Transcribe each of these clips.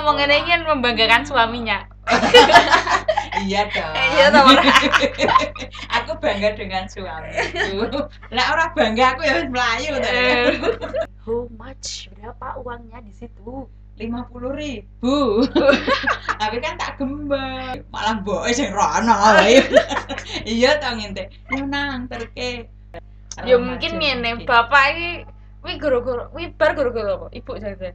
ngomong ngene iki kan membanggakan suaminya. iya dong Iya toh, Ora? aku bangga dengan suamiku lah orang bangga aku ya wis melayu Eh. How much? Berapa uangnya di situ? lima puluh ribu tapi kan tak gembel malah boy sing rono wae. iya tau ngente yo nang terke Ya mungkin ngene, bapak iki wi goro-goro, wi bar goro-goro kok ibu jajan.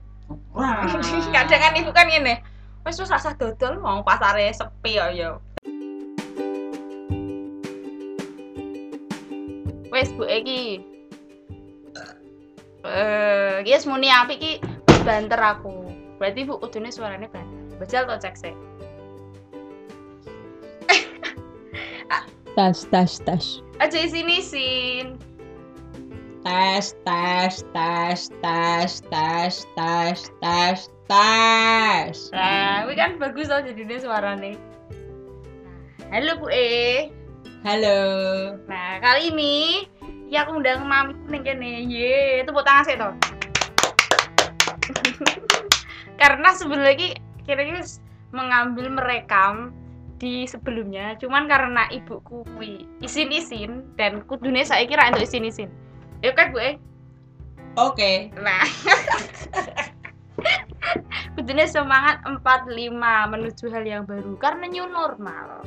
Kadang kan ibu kan ngene. Wis wis rasa dodol mau pasare sepi ya ya. Wes Bu iki. Eh, iki wis muni apik iki wis banter aku. Berarti Bu kudune suarane banter. Bajal to cek sik. tas tas tas Aja sini sin tes tes tes tes tes tes tes tes. Nah, ini kan bagus tau jadinya suara nih. Halo Bu E. Halo. Nah, kali ini ya aku undang mamiku nih kene. Ye, itu buat tangan saya toh. Karena sebelum lagi kira-kira mengambil merekam di sebelumnya cuman karena ibuku kuwi isin isin dan kudune saya kira untuk isin isin Ya kan Bu E? oke Nah. Kudune semangat 45 menuju hal yang baru karena new normal.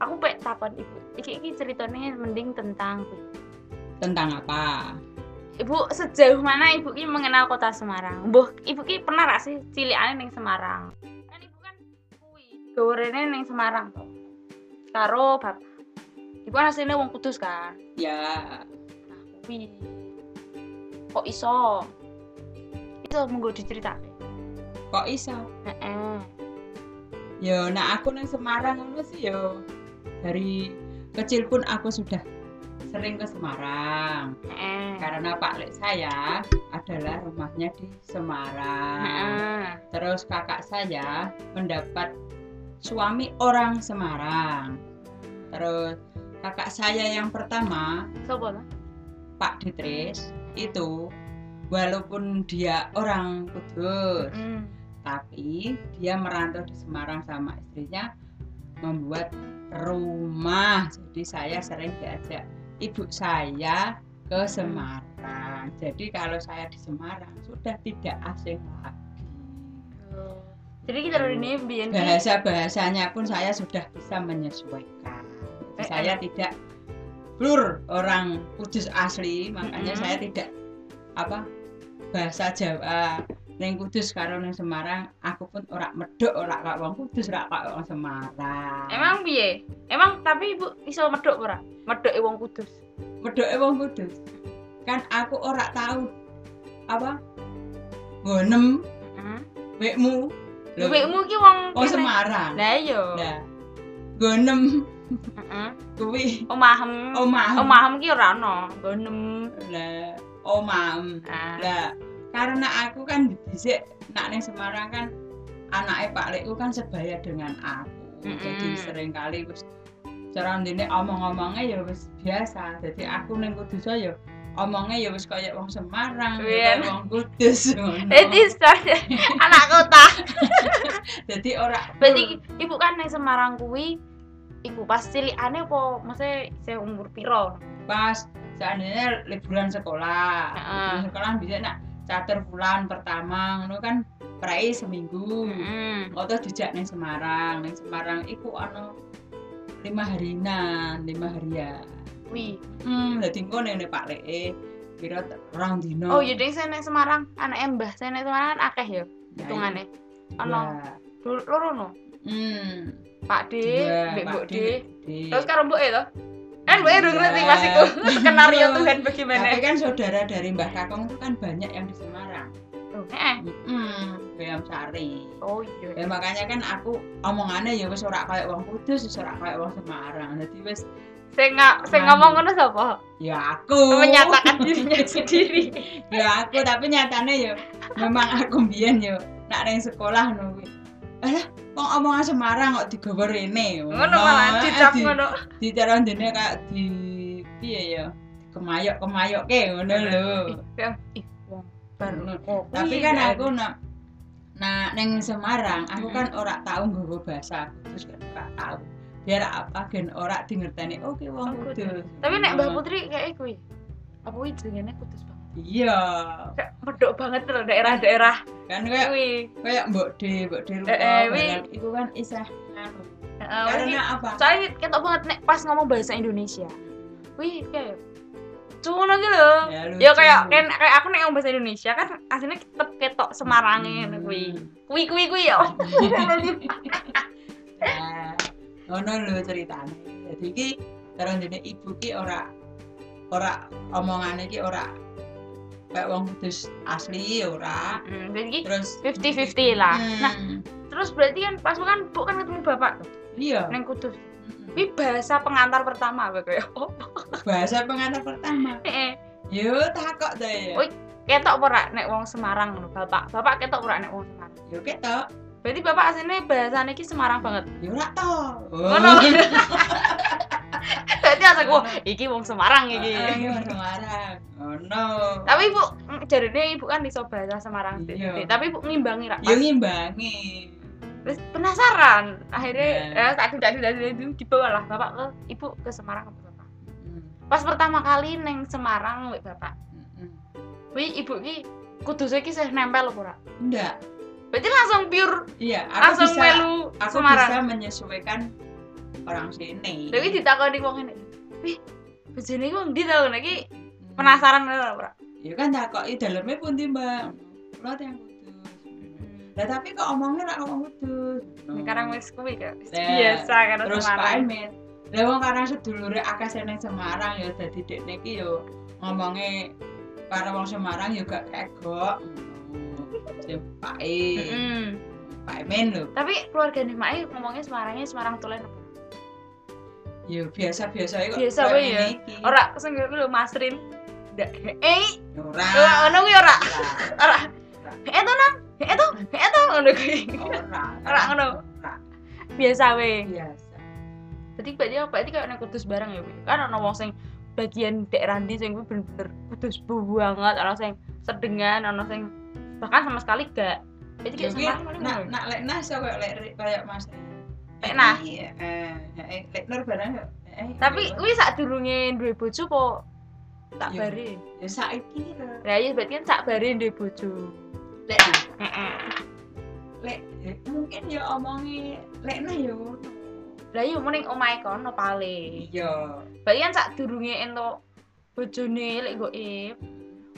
Aku pek takon ibu, iki iki ceritanya mending tentang tentang apa Ibu sejauh mana ibu ini mengenal kota Semarang? Mbah, ibu ki pernah gak sih cilikane ning Semarang? Kan ibu kan kuwi gawerene ning Semarang. Karo bapak. Ibu kan aslinya wong Kudus kan. ya Kuwi. Kok iso? Itu monggo diceritake. kok iso Heeh. yo nah aku nang Semarang ngono sih yo dari kecil pun aku sudah sering ke Semarang Heeh. karena Pak Lek saya adalah rumahnya di Semarang Heeh. terus kakak saya mendapat suami orang Semarang terus kakak saya yang pertama lah? Pak Ditris itu walaupun dia orang Kudus Heeh. tapi dia merantau di Semarang sama istrinya membuat rumah. Jadi saya sering diajak ibu saya ke Semarang. Jadi kalau saya di Semarang sudah tidak asing lagi. Jadi kita ini bahasa bahasanya pun saya sudah bisa menyesuaikan. Eh, saya tidak blur orang Kudus asli makanya Mm-mm. saya tidak apa bahasa Jawa Neng Kudus karo neng Semarang aku pun ora medok ora kak wong Kudus ora kak wong Semarang Emang piye? Emang tapi ibu iso medok ora? Medok wong kudus. medok wong Kudus kan aku ora tahu apa ngonem Heeh. wekmu Ibumu ki wong wong. Semarang Lah iya. nah ngonem Heeh. kuwi Omahem. omah Omahem ki ora ono. Gonem. lah omam Ah. lah karena aku kan dhisik nak ning Semarang kan anaknya Pak Lekku kan sebaya dengan aku Mm-mm. jadi sering kali wis cara ndene omong-omongnya ya wis biasa jadi aku ning Kudus ya omongnya ya wis kayak wong Semarang Iya. kayak wong Kudus ngono. Jadi soalnya anak kota. jadi ora Berarti ibu kan nang Semarang kuwi iku pas cilikane apa maksudnya saya umur piro? pas seandainya liburan sekolah liburan sekolah bisa nak catur bulan pertama ngono kan prei seminggu Heeh. Oto dijak ning Semarang, ning Semarang iku ana lima harinan, lima harian. Wih. Hmm, dadi engko ning Pak Leke kira rong dino. Oh, ding saya nang Semarang, anak Mbah saya nang Semarang kan akeh ya Ya, hitungane. iya. Ono loro loro no. Hmm. Pak D, iya, Mbak Mbok D. Mbak. Terus karo Mbok e to? Kan Mbok e udah ngerti Iya. pas iku skenario Iya. Tuhan bagaimana. Tapi kan saudara dari Mbah Kakong itu kan banyak yang di Semarang. Heeh. Hmm, Bayam Sari. Oh iya. Ya makanya kan aku omongannya ya wis ora kayak wong Kudus, wis ora kayak wong Semarang. Jadi wis Saya nggak, saya ngomong ngono sapa? ya aku Menyatakan dirinya sendiri. ya aku tapi nyatanya ya memang aku mbiyen ya nak ning sekolah ngono kuwi alah wong omongan Semarang kok digawa rene Ngono malah dicap di, ngono. di cara dene kayak di piye ya kemayok-kemayok ke ngono lho wong bar. Ngono. Oh, tapi iya, kan iya. aku nak Nah, neng Semarang, aku kan ora tahu nggawa bahasa Kudus kan ora tahu. Biar apa gen ora dingerteni oke wong Oh, Kudus. Tapi nek Mbak Putri kayak kuwi. Apa kuwi jenenge kudus. Iya. Kayak medok banget loh daerah-daerah Kan kayak kayak Mbok De, Mbok De Eh, eh, wi. barang iku kan isah Heeh, karena kuwi- apa? soalnya ketok banget nek pas ngomong bahasa Indonesia. Wih, kayak Cuma gitu loh. Ya, Ya kayak kan kayak aku nek ngomong bahasa Indonesia kan aslinya tetep ketok Semarange ngono Hmm. kuwi. Kuwi kuwi kuwi ya. Nah, ngono lho ceritane. Jadi iki terus dene ibu ki ora ora omongane ki ora kayak wong kudus asli ora. Hmm, Jadi Terus 50-50 lah. Hmm, Nah, terus berarti kan pas kan Bu kan ketemu bapak tuh, iya. neng kudus. Mm-mm. Ini bahasa pengantar pertama apa kayak oh. Bahasa pengantar pertama. Eh, Yo takok deh. Woi. ketok ora nek wong Semarang ngono, Bapak. Bapak ketok ora nek wong Semarang. Yo ketok. Berarti Bapak aslinya bahasane iki Semarang banget. Yo ora to. Ngono. Berarti asal wah, iki wong Semarang iki. Iki wong Semarang. Ngono. Tapi Bu, jarine Ibu kan iso bahasa Semarang. Iya. Tapi Ibu ngimbangi ra. Yo ngimbangi. Terus penasaran. Akhirnya Nah. eh tak tidak tidak tidak dibawa lah Bapak ke Ibu ke Semarang ke Bapak. Mm, Pas pertama kali neng Semarang wek Bapak. mm, mm. Wih, Ibu ki kudus iki sih nempel ora? Enggak. Berarti langsung pure Iya, aku langsung bisa melu aku Semarang. bisa menyesuaikan orang sini. Tapi ditakoni wong ngene. Wih, bojone ku ndi tau iki Hmm. penasaran ora ora? Ya kan takoki dalamnya pundi, Mbak? Kula yang kudus. Lah tapi kok omongnya ora ngomong kudus. Sekarang wis kuwi kok. Nah, Biasa kan terus pamit. Lah wong karena sedulure akeh seneng Semarang ya dadi dekne iki yo ngomongnya karo wong Semarang yo gak kegok. Sing pake. Heeh. Pak Men lho. Tapi keluarga nih Mai ngomongnya Semarangnya Semarang Tulen. Yo biasa-biasa kok. Biasa wae ya. ngene iki. Ora sing lho Masrin. Ndak eh Ora. ora ono kuwi ora. Ora. Eh to nang. Eh to. Eh to ngono kuwi. Ora. Ora ngono. Biasa wae. Biasa. Berarti berarti apa? Berarti kayak nek kudus bareng ya. Kan ono wong sing bagian daerah ndi sing kuwi bener-bener kudus banget, ono sing sedengan, ono sing bahkan sama sekali gak. Berarti kayak Semarang paling nak ngono. nak lek nas ya kayak lek kayak Mas. Lek Nas? Iya, eh, eh, lek Nur barang ya. Eh, Tapi kuwi sak durunge duwe bojo po tak bare. ya saiki lho. Lah iya berarti kan sak bare duwe bojo. Lek nah, Heeh. lek eh, mungkin ya omongi lek nah ya ngono. Lah iya mending omahe kono paling. Iya. Berarti kan sak durunge entuk bojone lek goib.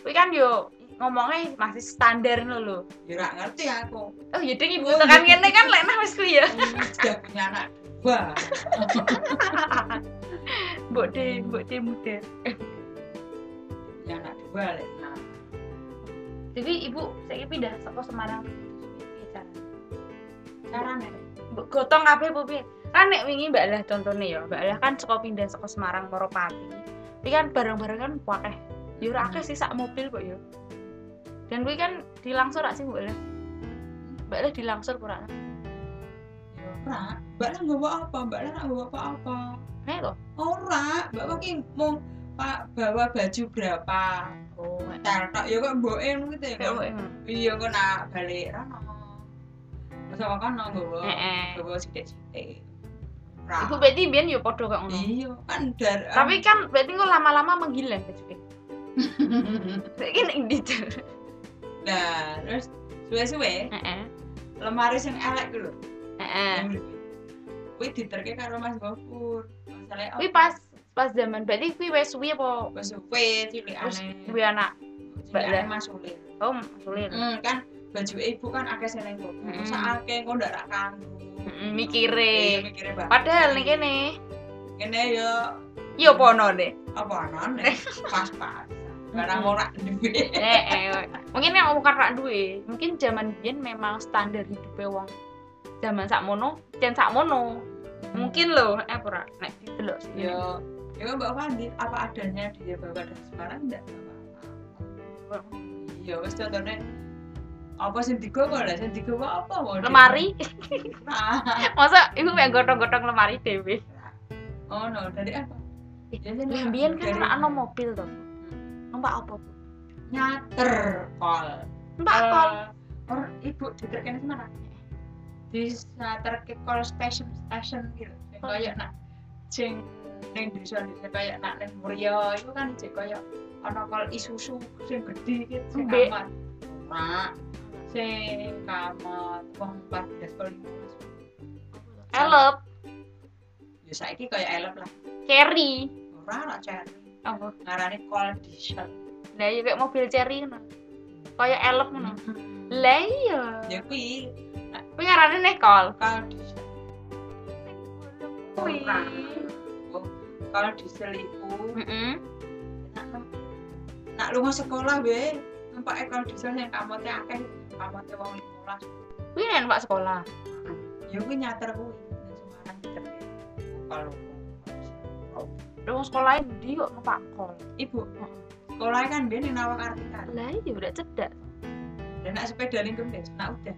Kuwi kan yo ngomongnya masih standar ngono lho. Ya ora ngerti aku. Oh iya ding ibu Oh, tekan iya. ngene kan lek nah wis kuwi ya. Sudah punya anak dua. Mbok de, mbok de muda. Punya anak dua lek nah. Jadi ibu saya pindah saka Semarang carane? Mbok gotong kabeh apa piye? Kan nek wingi Mbak Lah contohnya ya, Mbak Lah kan saka pindah saka Semarang Moropati. Iki kan bareng-bareng kan akeh. Ya ora akeh sih sak mobil kok ya. Dan kuwi kan dilangsur rak sih Mbak Lah. Mbak Lah dilangsur ora? Ya ora. Mbak lah nggawa apa? Mbak lah ora nggawa apa-apa. Nek to. Ora, Mbak Waki mau Pak bawa baju berapa? Oh, Tar tok ya kok ngono gitu ya. Ngono. Iya kok nak balik rono. Terus apa kan nggawa Heeh. nggawa sithik-sithik. Ora. Ibu berarti biyen ya padha kok ngono. Iya, kan dar Tapi kan berarti kok lama-lama menghilang bajuke. Saiki nek ndi? Nah, terus suwe-suwe Heeh. lemari sing elek. Heeh. yang lebih. Kuwi diterke karo Mas Gofur. Masalahnya Kuwi pas pas zaman berarti kuwi wis suwi apa wis suwe cilikane. duwe anak? Mbak Cilikane. Mas Ulil. Oh, sulit. Hmm, kan baju ibu kan akeh seneng kok. Mm. Sakake kok ndak rak kanggo. Heeh, Iya, mikire. mikire. Padahal nih kene, kene yo yo pono deh. apa anane pas-pas. Barang Mm. ora duwe. Eh, eh, mungkin yang bukan rak duwe, mungkin zaman biyen memang standar hidupnya wong zaman sakmono, jan sakmono. Mungkin loh, eh ora nek didelok sih. yo yo Mbak Fandi apa adanya dia bawa dari Semarang enggak apa-apa. Iya, wis contohnya apa sing digawa lah, sing digawa apa mau? Lemari, Nah, masa ibu pengen gotong-gotong lemari dewe. oh no, dari apa? Biasanya Lah biyen kan ora ana mobil to. Numpak apa? Bu? nyater kol. Numpak Eh, kol. Or ibu diterkene Semarang. Di terke call station station gitu. Kayak nak sing ning desa desa kayak nak ning Muria itu kan jek kayak ana call Isuzu sing gede gitu sing amat. Ora. Sing kamat wong 14 kali 15. elep Ya saiki kayak elep lah. cherry Ora ora cherry. Apa? Ngarani call diesel. nah ya kayak mobil cherry ngono. Kayak elep ngono. Lah iya. Ya kuwi. Kuwi ngarane nih kol. Diesel. kuwi. Call diesel iku heeh nak nak lunga sekolah we numpak call diesel yang kamote akeh kamote wong 15. kuwi nek Pak sekolah. Ya kuwi nyater kuwi. Semarang. Kalau lu sekolah di kok numpak kol ibu sekolah kan dia ning Nawang Artika. lah iya udah cedak Dan nak sepeda ning Kemdes, nak udah.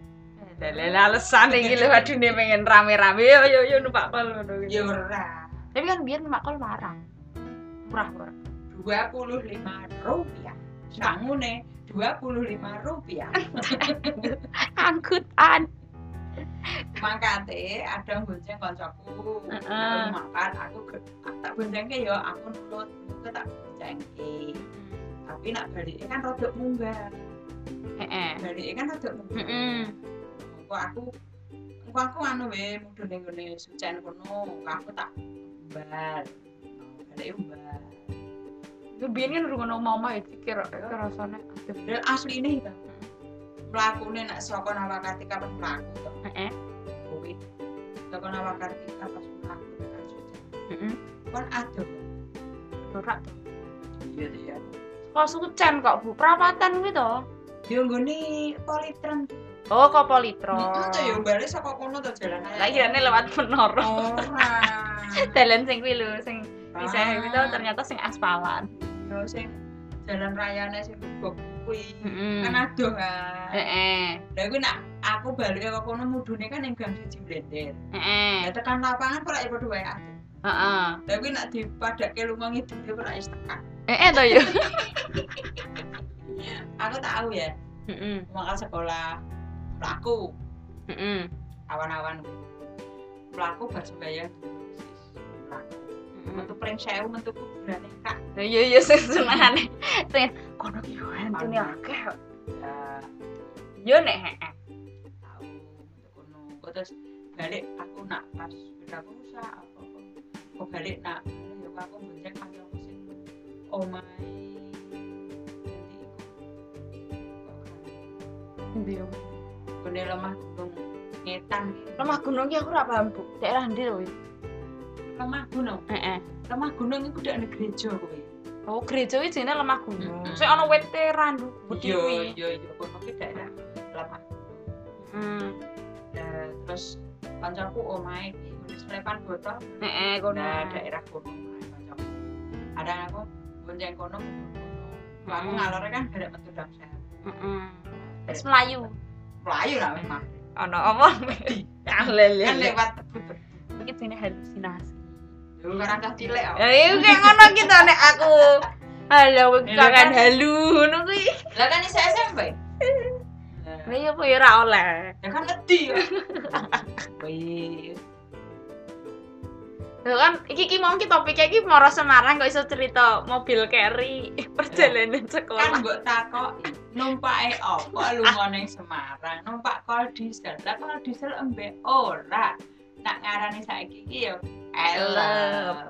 Dalil alasan iki lho aduh nih pengen rame-rame yo yo yo numpak kol ngono Ya ora. Tapi kan biar numpak kol marang. Murah murah. 25 rupiah. Sangune 25 rupiah. Angkutan. Mangkate ada bonceng koncoku. Heeh. Aku makan aku tak boncengke ya aku nurut, aku tak boncengke. Tapi nak balik kan rodok munggah. Heeh. Balik kan rodok munggah. Heeh. Aku engko aku anu we mudhun ning gone sucen kono, aku tak umbal. Balik umbal. Biyen kan rungono mama itu kira kira rasane adem. Dan asli ini kan. Mlakune nak saka Nawakartika pas mlaku to. Heeh. Kuwi. Saka Nawakartika pas mlaku tekan sucen. Heeh. Kon adoh. Ora. Iya iya. Kok sucen kok Bu perawatan kuwi to. Yo nggone politron. Oh, kok politro. Heeh, to yo bali saka kono to jalan ae. Lah kirane lewat menara. ora. Dalan sing kuwi lho sing bisa Ah. ternyata sing aspalan. Yo sing jalan rayane sing bok kuwi. Heeh. Kan adoh kan. Heeh. Lah kuwi nak aku balik ke kono mudune kan ning gang siji blender. Heeh. Ya tekan lapangan ora padha wae adoh. Heeh. Lah kuwi nak dipadake lunga ngidul ora wis tekan. Eh, to yo. Aku tahu ya, Heeh. mangkal sekolah mlaku Heeh. awan-awan. Mlaku bar sembayang. Metu pring sewu metu kuburane Kak. Lah iya iya sing senengane. Sing kono ki yo akeh. Ya, Yo nek heeh. metu kono. Terus balik aku nak pas beda pulsa apa. Kok balik nak ya aku bonceng aku sing iku. Kok Ndi yo? kene lemah gunung ngetan. Lemah gunung ki aku ora paham, Bu. Daerah ndi lho? Lemah gunung. Heeh. Lemah gunung iku dak nek gereja kuwi. Oh, gereja iki jenenge lemah gunung. Mm-mm. Sing ana wete randu Iya, kuwi. iya, iya, kono ki daerah lemah. Hmm. Nah, terus kancaku omahe iki wis lepan botol. Heeh, kono. Nah, daerah kono. Ada aku bonceng kono kono. Aku Hmm. ngalore kan gara metu dam sewu. Heeh. Wis melayu. Melayu lah memang. Ana apa? Alel Kan lewat. Iki jenenge halusinasi. Kan cah cilik. Ya iya kayak ngono gitu nek aku. Halo, Ya, kangen kan? halu ngono kuwi. Lah kan isa SMP. Lah iya apa ya ora oleh. Ya kan ngedi ya. Wih, Lho kan iki ki mau ki topiknya iki Moro Semarang kok iso cerita mobil carry perjalanan kan sekolah. mbok takoki numpake apa lunga ning Semarang numpak kol diesel lah kol diesel embe ora nak ngarani saiki iki yo elep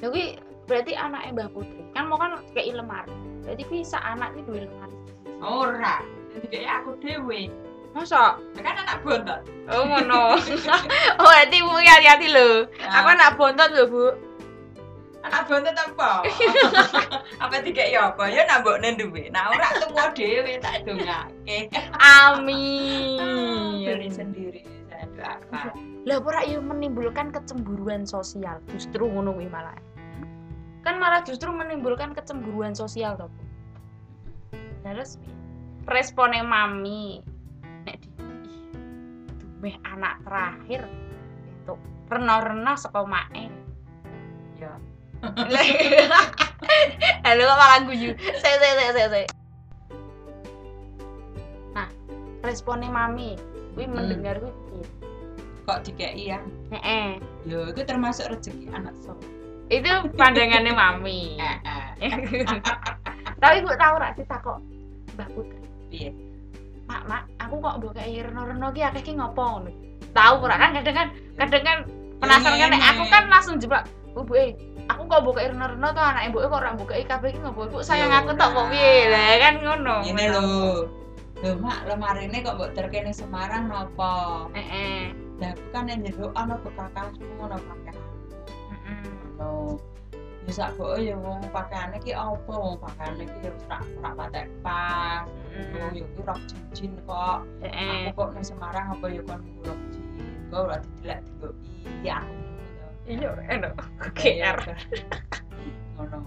kuwi berarti anaknya Mbah Putri. Kan mau kan kayak lemari. Berarti kuwi sak anak iki duwe lemari. ora jadi kayak aku dewe Masa? kan anak bontot Oh ngono. oh berarti Bu hati-hati lho. Aku anak bontot lho, Bu. Anak bontot apa apa tiga ya apa ya nambok duwe nah ora tuwa dhewe tak dongake Amin. beli sendiri saya doakan Lah ora yo menimbulkan kecemburuan sosial. Justru ngono kuwi malah. Kan malah justru menimbulkan kecemburuan sosial toh, Bu. Terus responnya mami nek di dumeh anak terakhir itu rena-rena saka mae. ya Halo kok malah guyu. Sik sik sik sik sik. responnya mami. Kuwi Hmm. mendengar kuwi. Kok dikei ya? Heeh. yo itu termasuk rezeki anak so itu pandangannya mami. Tapi gue tahu rak sih takok mbak putri? Piye? Mak mak aku kok mbok kayak reno reno ki akeh ki ngopo ngono? Tahu ora kan kadang kan kadang kan penasaran kan nek aku kan langsung jebak bu bu eh aku kok buka reno reno tuh anak ibu kok ora buka kabeh ki ngopo ibu sayang Ya aku tak kok ora. piye? Lah kan ngono. Ini lho. Lho mak lemari ini kok mbok terkene Semarang nopo? Heeh. Lah aku kan yang jero ana bekakasmu ngono pakaian ngono ya sak boke ya wong pakaiane ki apa? Wong pakaiane ki ya rak rak patek pas. Oh ya ki rok cincin kok. Heeh. Aku kok nang Semarang apa ya kon rok cincin kok ora didelak diloki ya aku. Iya enak. Iya, GR ngono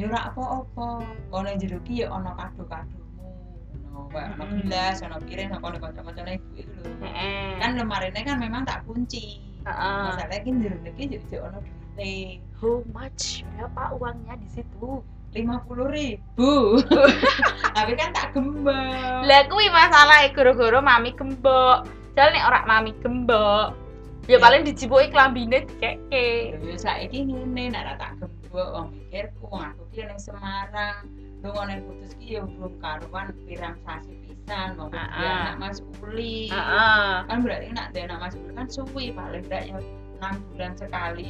ya ora apa-apa. Kono jero ki ya ana kado-kadomu. Kayak ana Mm-mm. gelas ana piring kono kanca-kancane ibu iku lho. Heeh kan lemarine kan memang tak kunci. Heeh. Masalahnya ki jero iki yo ana duite how much? Berapa uangnya di situ? lima puluh ribu. Tapi kan tak gembok. Lah kuwi masalah goro-goro mami gembok. Jalan nek ora mami gembok ya Ya. paling dijibuki klambine dikeke. Ya saiki ngene nek ora tak gembok wong mikirku wong aku ki ning Semarang. Lu ngono putus ki ya belum karuan pirang sasi pisan wong dia anak Mas Uli. Kan berarti nak dia Mas Uli kan suwi paling enggak ya 6 bulan sekali.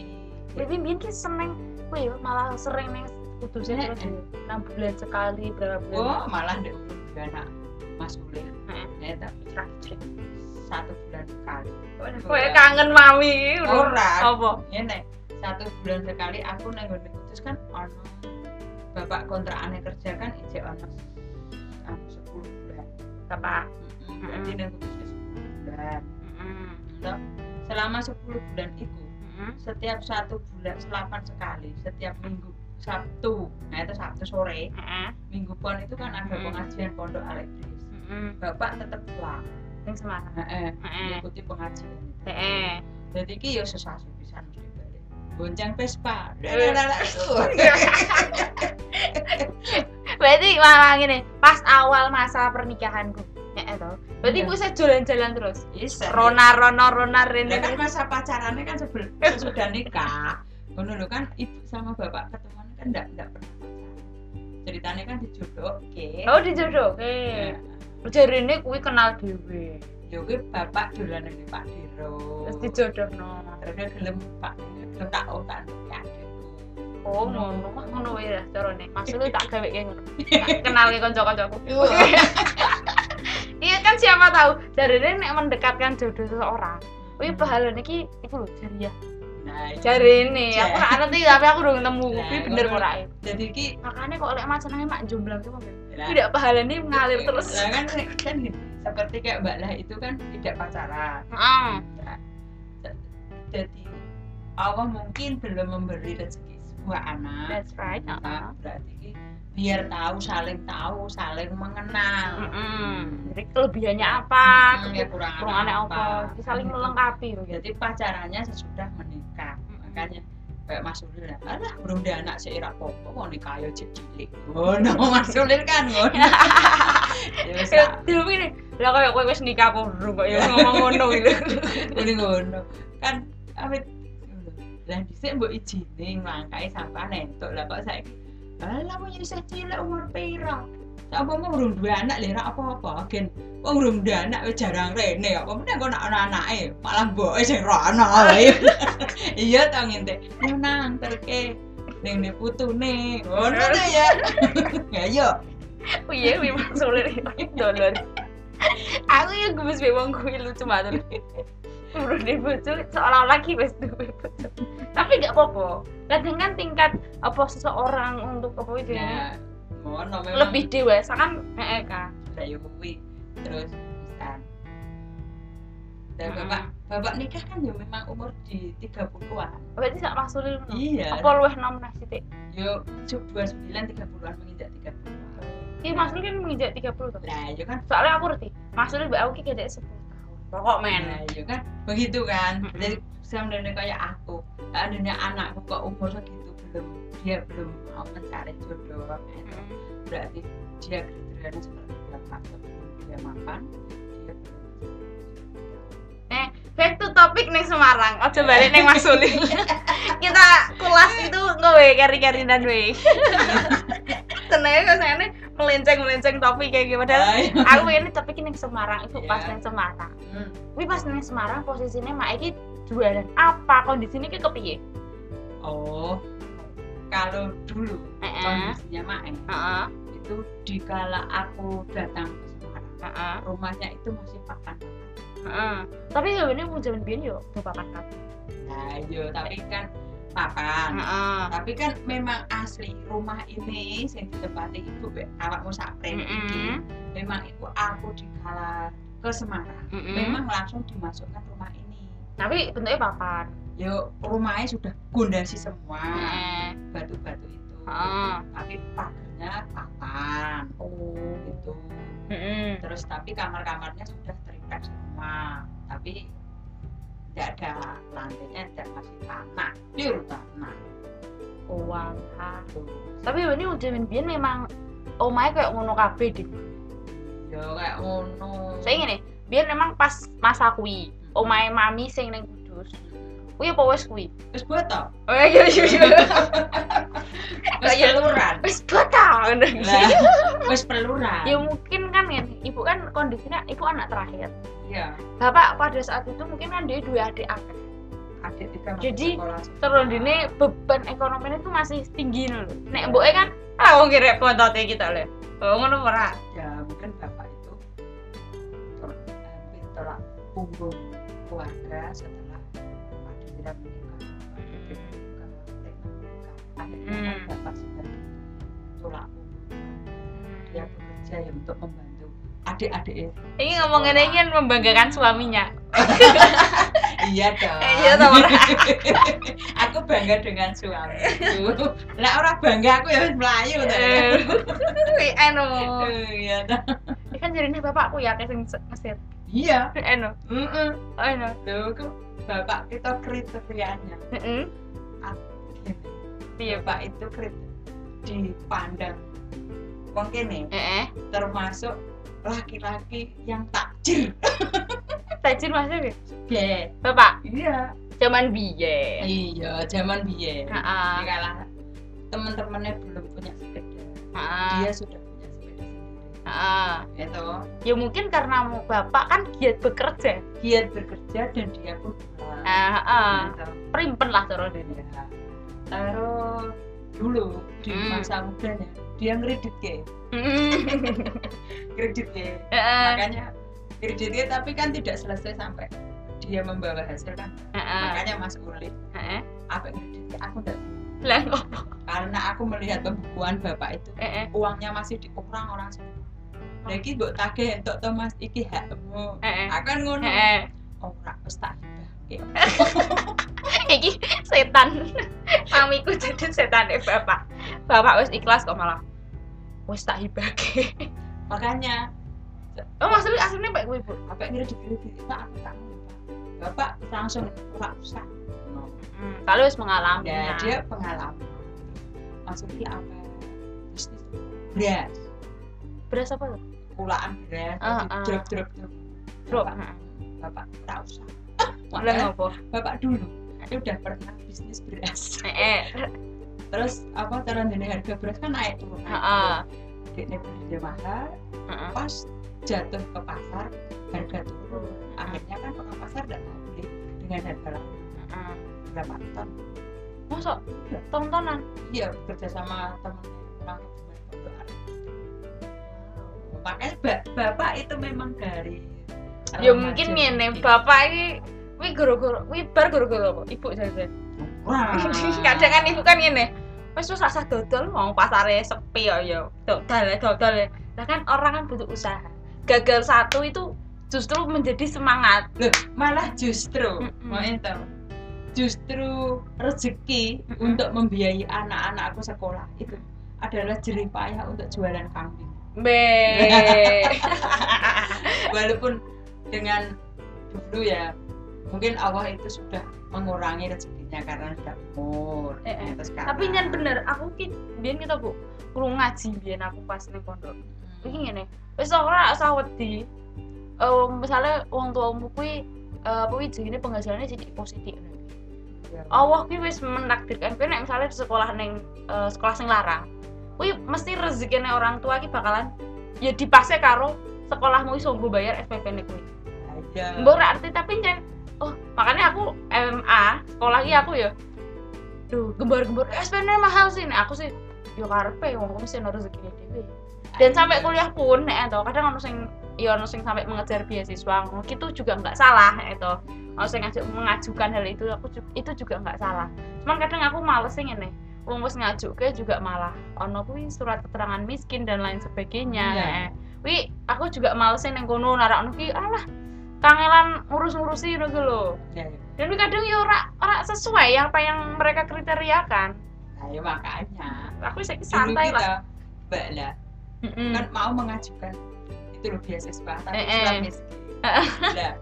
Tapi ki seneng. Kuwi yo malah sering ning putusnya ya. 6 bulan sekali berapa oh bulan. malah ndek dia anak Mas Uli. Ya tapi satu bulan sekali. Kowe kangen mami. Ora Apa? ya nek satu bulan sekali aku nang putus kan ono bapak kontrakane kerja kan ijek ono anu 10 bulan. Apa? Mm, berarti nang ke 10 bulan. Selama 10 bulan itu setiap satu bulan selapan sekali setiap minggu Sabtu. Nah itu Sabtu sore minggu pon itu kan ada Mm. pengajian pondok Heeh. bapak tetap pulang Semarang. heeh Heeh. mengikuti pengajian Heeh. jadi ki yo sesasi pisan mesti balik bonceng Vespa Eh. Berarti malah gini, pas awal masa pernikahanku. Ya itu. Berarti Iya. ibu saya jalan-jalan terus. Bisa. Rona Rona Rona Lah Rene. kan masa pacarannya kan sebelum sudah nikah. Ngono lho kan ibu sama bapak ketemuan kan enggak enggak pernah pacaran. Ceritanya kan dijodoh, oke. Oh dijodoh. Oke. Ya, Jarine kuwi kenal dhewe. yo kuwi bapak dolan ning Pak Diro. Terus dijodohno. Terus dia gelem Pak gelem tak oh tak ya adikku. Oh ngono, wah ngono wae lah carane. Maksudnya tak gawe kayak ngono. Tak kenal ke kanca-kancaku. Iya kan siapa tahu jarine nek mendekatkan jodoh seseorang. Wih pahalane iki iku lho jariah. Nah. Jarine, Ja- aku ora ngerti tapi aku udah nemu Nah, kuwi bener ngono. ora. Jadi ki Makanya kok lek macanane mak jomblang ki. Tidak pahalane mengalir terus. Lah kan kan seperti kayak Mbak Lah itu kan tidak pacaran. Ya. Jadi Allah mungkin belum memberi rezeki sebuah anak. That's right. Nah, heeh. berarti biar tahu saling tahu saling mengenal. Mm-mm. Jadi kelebihannya apa? Hmm, ya kurang Kekurangannya apa? Jadi saling Gitu. melengkapi gitu. Jadi pacarannya sesudah menikah. Makanya kayak Mas Ulil lah, alah ada anak seira popo mau nikah ayo cek cilik. Oh no Mas Ulil kan ngono. Ya Ya, tak dulu ini lah kayak kowe wis nikah apa belum kok ya ngomong ngono gitu. Ini ngono. Kan awet lah dhisik mbok izine nglangkai sampai nentuk lah kok saiki. Alah mau isih cilik umur pira? Apa mau urung duwe anak ra apa-apa gen wong urung duwe anak wis jarang rene apa meneh kok nak ana anake malah mboke sing ra ana. Iya ta ngente. Nang terke ning ne putune. Ngono ta ya. Ya yo. Oh iya, kuwi maksudnya dolor. Aku ya gemes be wong kuwi lucu banget. Udah di bojo seolah-olah ki wis duwe. Tapi gak apa-apa. Kadang kan tingkat apa seseorang untuk apa itu Ya lebih dewasa kan heeh kan. Yo kuwi. Terus pisan. Dan bapak bapak nikah kan ya memang umur di 30-an. Berarti sak ngono. Iya. Apa luwih nom nasi sithik? Yo 29 30-an menginjak 30-an. Ki maksudnya kan menginjak 30 tuh. Lah yo kan Soalnya aku ngerti. Maksudnya mbak aku ki kayak 10 tahun. Pokok men. Nah, yo kan begitu kan. Jadi sebenarnya kayak aku, adanya anakku kok umur segitu belum dia belum mau mencari jodoh. Itu berarti dia kriterianya seperti bapak sebelum dia makan dia topik nih Semarang. Ojo balik ning Mas Uli. Kita kulas itu ngowe keri-keri dan we. Senengnya kok saya melenceng-melenceng topik kayak gitu. Padahal aku ini topik ning Semarang itu pas Iya. ning Semarang. Hmm. Wih pas ning Semarang posisinya mak iki jualan apa kondisinya ki kepiye? Oh, kalau dulu Heeh. kondisinya Mae Heeh. itu dikala aku datang ke Semarang, Heeh. rumahnya itu masih pakan. Heeh. Tapi sebenarnya mau zaman biyen yo bapak kan. Nah, iya, tapi kan pakan. Heeh. Tapi kan memang asli rumah ini yang ditempati ibu awakmu sapre Mm-mm. iki. Memang itu aku dikala ke Semarang. Mm-mm. Memang langsung dimasukkan rumah ini. Tapi bentuknya papan. Yo rumahnya sudah gondasi semua Heeh. batu-batu itu. Heeh. Tapi pagarnya papan Oh. gitu. Heeh. Terus tapi kamar-kamarnya sudah terikat semua. Tapi tidak ada lantainya tidak masih tanah, pure tanah. Oh. Tuh. Tapi ini zaman biyen memang omahe kayak ngono kabeh dik. Ya kayak ngono. Saya ngene, biyen memang pas masa kuwi, omahe mami sing ning Kudus. Kuwi apa wis kuwi? Wis botol. Oh iya iya iya. Wis Kayak- peluran. Wis bata ngono. Lah, wis peluran. Ya mungkin kan ngene, ibu kan kondisinya ibu anak terakhir. Iya. Bapak pada saat itu mungkin kan dia dua adik akeh. Adik tiga Jadi. Terus beban ekonominya itu masih tinggi loh. Nek mboke kan ah wong kira pontote kita lho. Oh ngono ora. ya mungkin bapak itu hampir tolak punggung keluarga setelah Adira menikah. Kan Hmm. bapak sudah tolak punggung. Dia bekerja ya untuk membantu adik-adik itu. Ini ngomongin ini kan membanggakan suaminya. Iya dong. Iya ora? aku bangga dengan suamiku. Lah orang bangga aku ya wis melayu ta. Eh, eno. Iya toh. Ini kan jadi nih bapakku ya kayak Mesir. Iya. Eno. Heeh. Oh, eno. Kok bapak kita kriterianya Heeh. gini. Iya, Bapak itu kriteria dipandang wong kene Heeh. termasuk laki-laki yang takjir. Tajir maksudnya Ye. Bapak, Iya. zaman biyen. Iya, zaman biyen. Heeh. Kalah teman-temannya belum punya sepeda. Dia sudah Heeh. Itu Ya mungkin karena bapak kan giat bekerja. giat bekerja dan dia pun pulang. Heeh. Gitu. Primpen lah terus ini. Ya. Terus dulu di Hmm. masa mudanya dia ngredit ke, kredit ke. Heeh. Makanya kreditnya tapi kan tidak selesai sampai dia membawa hasil kan. Heeh. Makanya Mas Uli Heeh. apa kreditnya aku enggak Lah karena aku melihat pembukuan bapak itu uangnya masih dikurang orang semua. Lagi mbok tagih entuk to Mas iki hakmu. Akan ngono. Heeh. Ora wis tak hibahke. Iki setan. Mamiku jadi setan bapak. Bapak wis ikhlas kok malah. Wis tak hibake. Makanya Oh maksudnya aslinya baik gue bu. apa yang kredit kredit itu aku tak Pak. Bapak langsung ora usah. No. Hmm, kalau wis mengalami. Ya, dia pengalaman. Maksudnya apa? Bisnis beras, beras apa tuh? Pulaan beras, Ah, jadi ah. drop drop drop. Bapak, bapak ora usah. Makanya ngopo? bapak dulu dia udah pernah bisnis beras. Eh, Terus apa dene harga beras kan naik turun. Dekne beli dia mahal, Heeh. pas jatuh ke pasar harga turun. Akhirnya kan orang pasar tidak beli dengan harga lama Heeh. berapa ton. Masuk tontonan. Iya bekerja sama temen Makanya ba- bapak itu memang dari Ya mungkin ngene, mungkin. bapak ini Wih goro-goro, wih bar goro-goro apa? Ibu saya Wah. Kadang kan ibu kan ngene. Wes wis rasa dodol mau pasare sepi ya ya. Dodol dodol. Lah kan orang kan butuh usaha. Gagal satu itu justru menjadi semangat. Loh, malah justru Mm-mm. mau itu justru rezeki untuk membiayai anak-anakku sekolah itu adalah jerih payah untuk jualan kambing Be. walaupun dengan dulu ya mungkin Allah itu sudah mengurangi rezekinya karena sudah umur Eh, eh. Tapi nyen bener, aku ki biyen kita Bu, kurang ngaji biyen aku pas ning pondok. Hmm. Iki ngene, wis ora usah wedi. Eh misalnya wong tuamu kuwi eh apa ini penghasilannya jadi positif Ya. Allah ki wis menakdirkan nek misalnya di sekolah ning eh, sekolah sing larang kuwi mesti rezekine orang tua ki bakalan ya dipase karo sekolahmu iso nggo bayar SPP ne kuwi. Ya. mbok ora arti tapi jen oh makanya aku MMA sekolah ki aku ya duh gembar-gembar SPP ne mahal sih. Nek aku sih yo karepe wong mesti ono rezekine dhewe. Dan sampai kuliah pun nek to kadang ono sing ya ono sing sampai mengejar beasiswa ngono itu juga nggak salah nek to ono sing ngaju, mengajukan hal itu aku itu juga nggak salah. Cuman kadang aku males sing ngene wong wis ngajuke juga malah ono kuwi surat keterangan miskin dan lain sebagainya Iya. Nek, wi aku juga males neng kono narakno ki alah kangelan ngurus-ngurusi ngono ku lho Ya, ya. dan kadang ya ora ora sesuai apa yang mereka kriteriakan Nah, ya makanya aku dulu santai lah mbak lah Mm-mm. kan mau mengajukan itu loh beasiswa tapi Eh, eh. miskin lah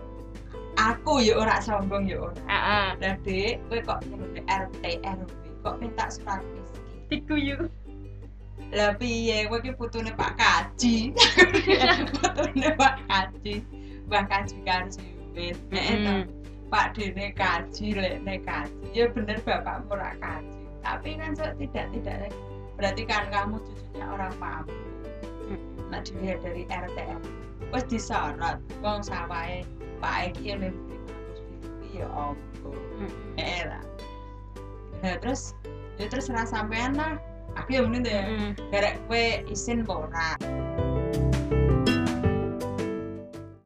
aku ya ora sombong ya ora Heeh. lah dek kowe kok RT RW kok minta surat miskin diguyu lah piye? Kowe ki putune Pak Kaji. Putune Pak Kaji. Mbah Kaji Karsiwin nek Mm. Pak Dene kaji lek nek kaji. Ya bener bapakmu ora kaji. Tapi kan so, tidak tidak berarti kan kamu cucunya orang mampu nah dilihat dari RT wes disorot. Wong sawahe Pak Eki yang lebih ya ombo eh lah nah terus ya terus rasa sampean lah aku yang mending ya Mm. garek kue isin apa ora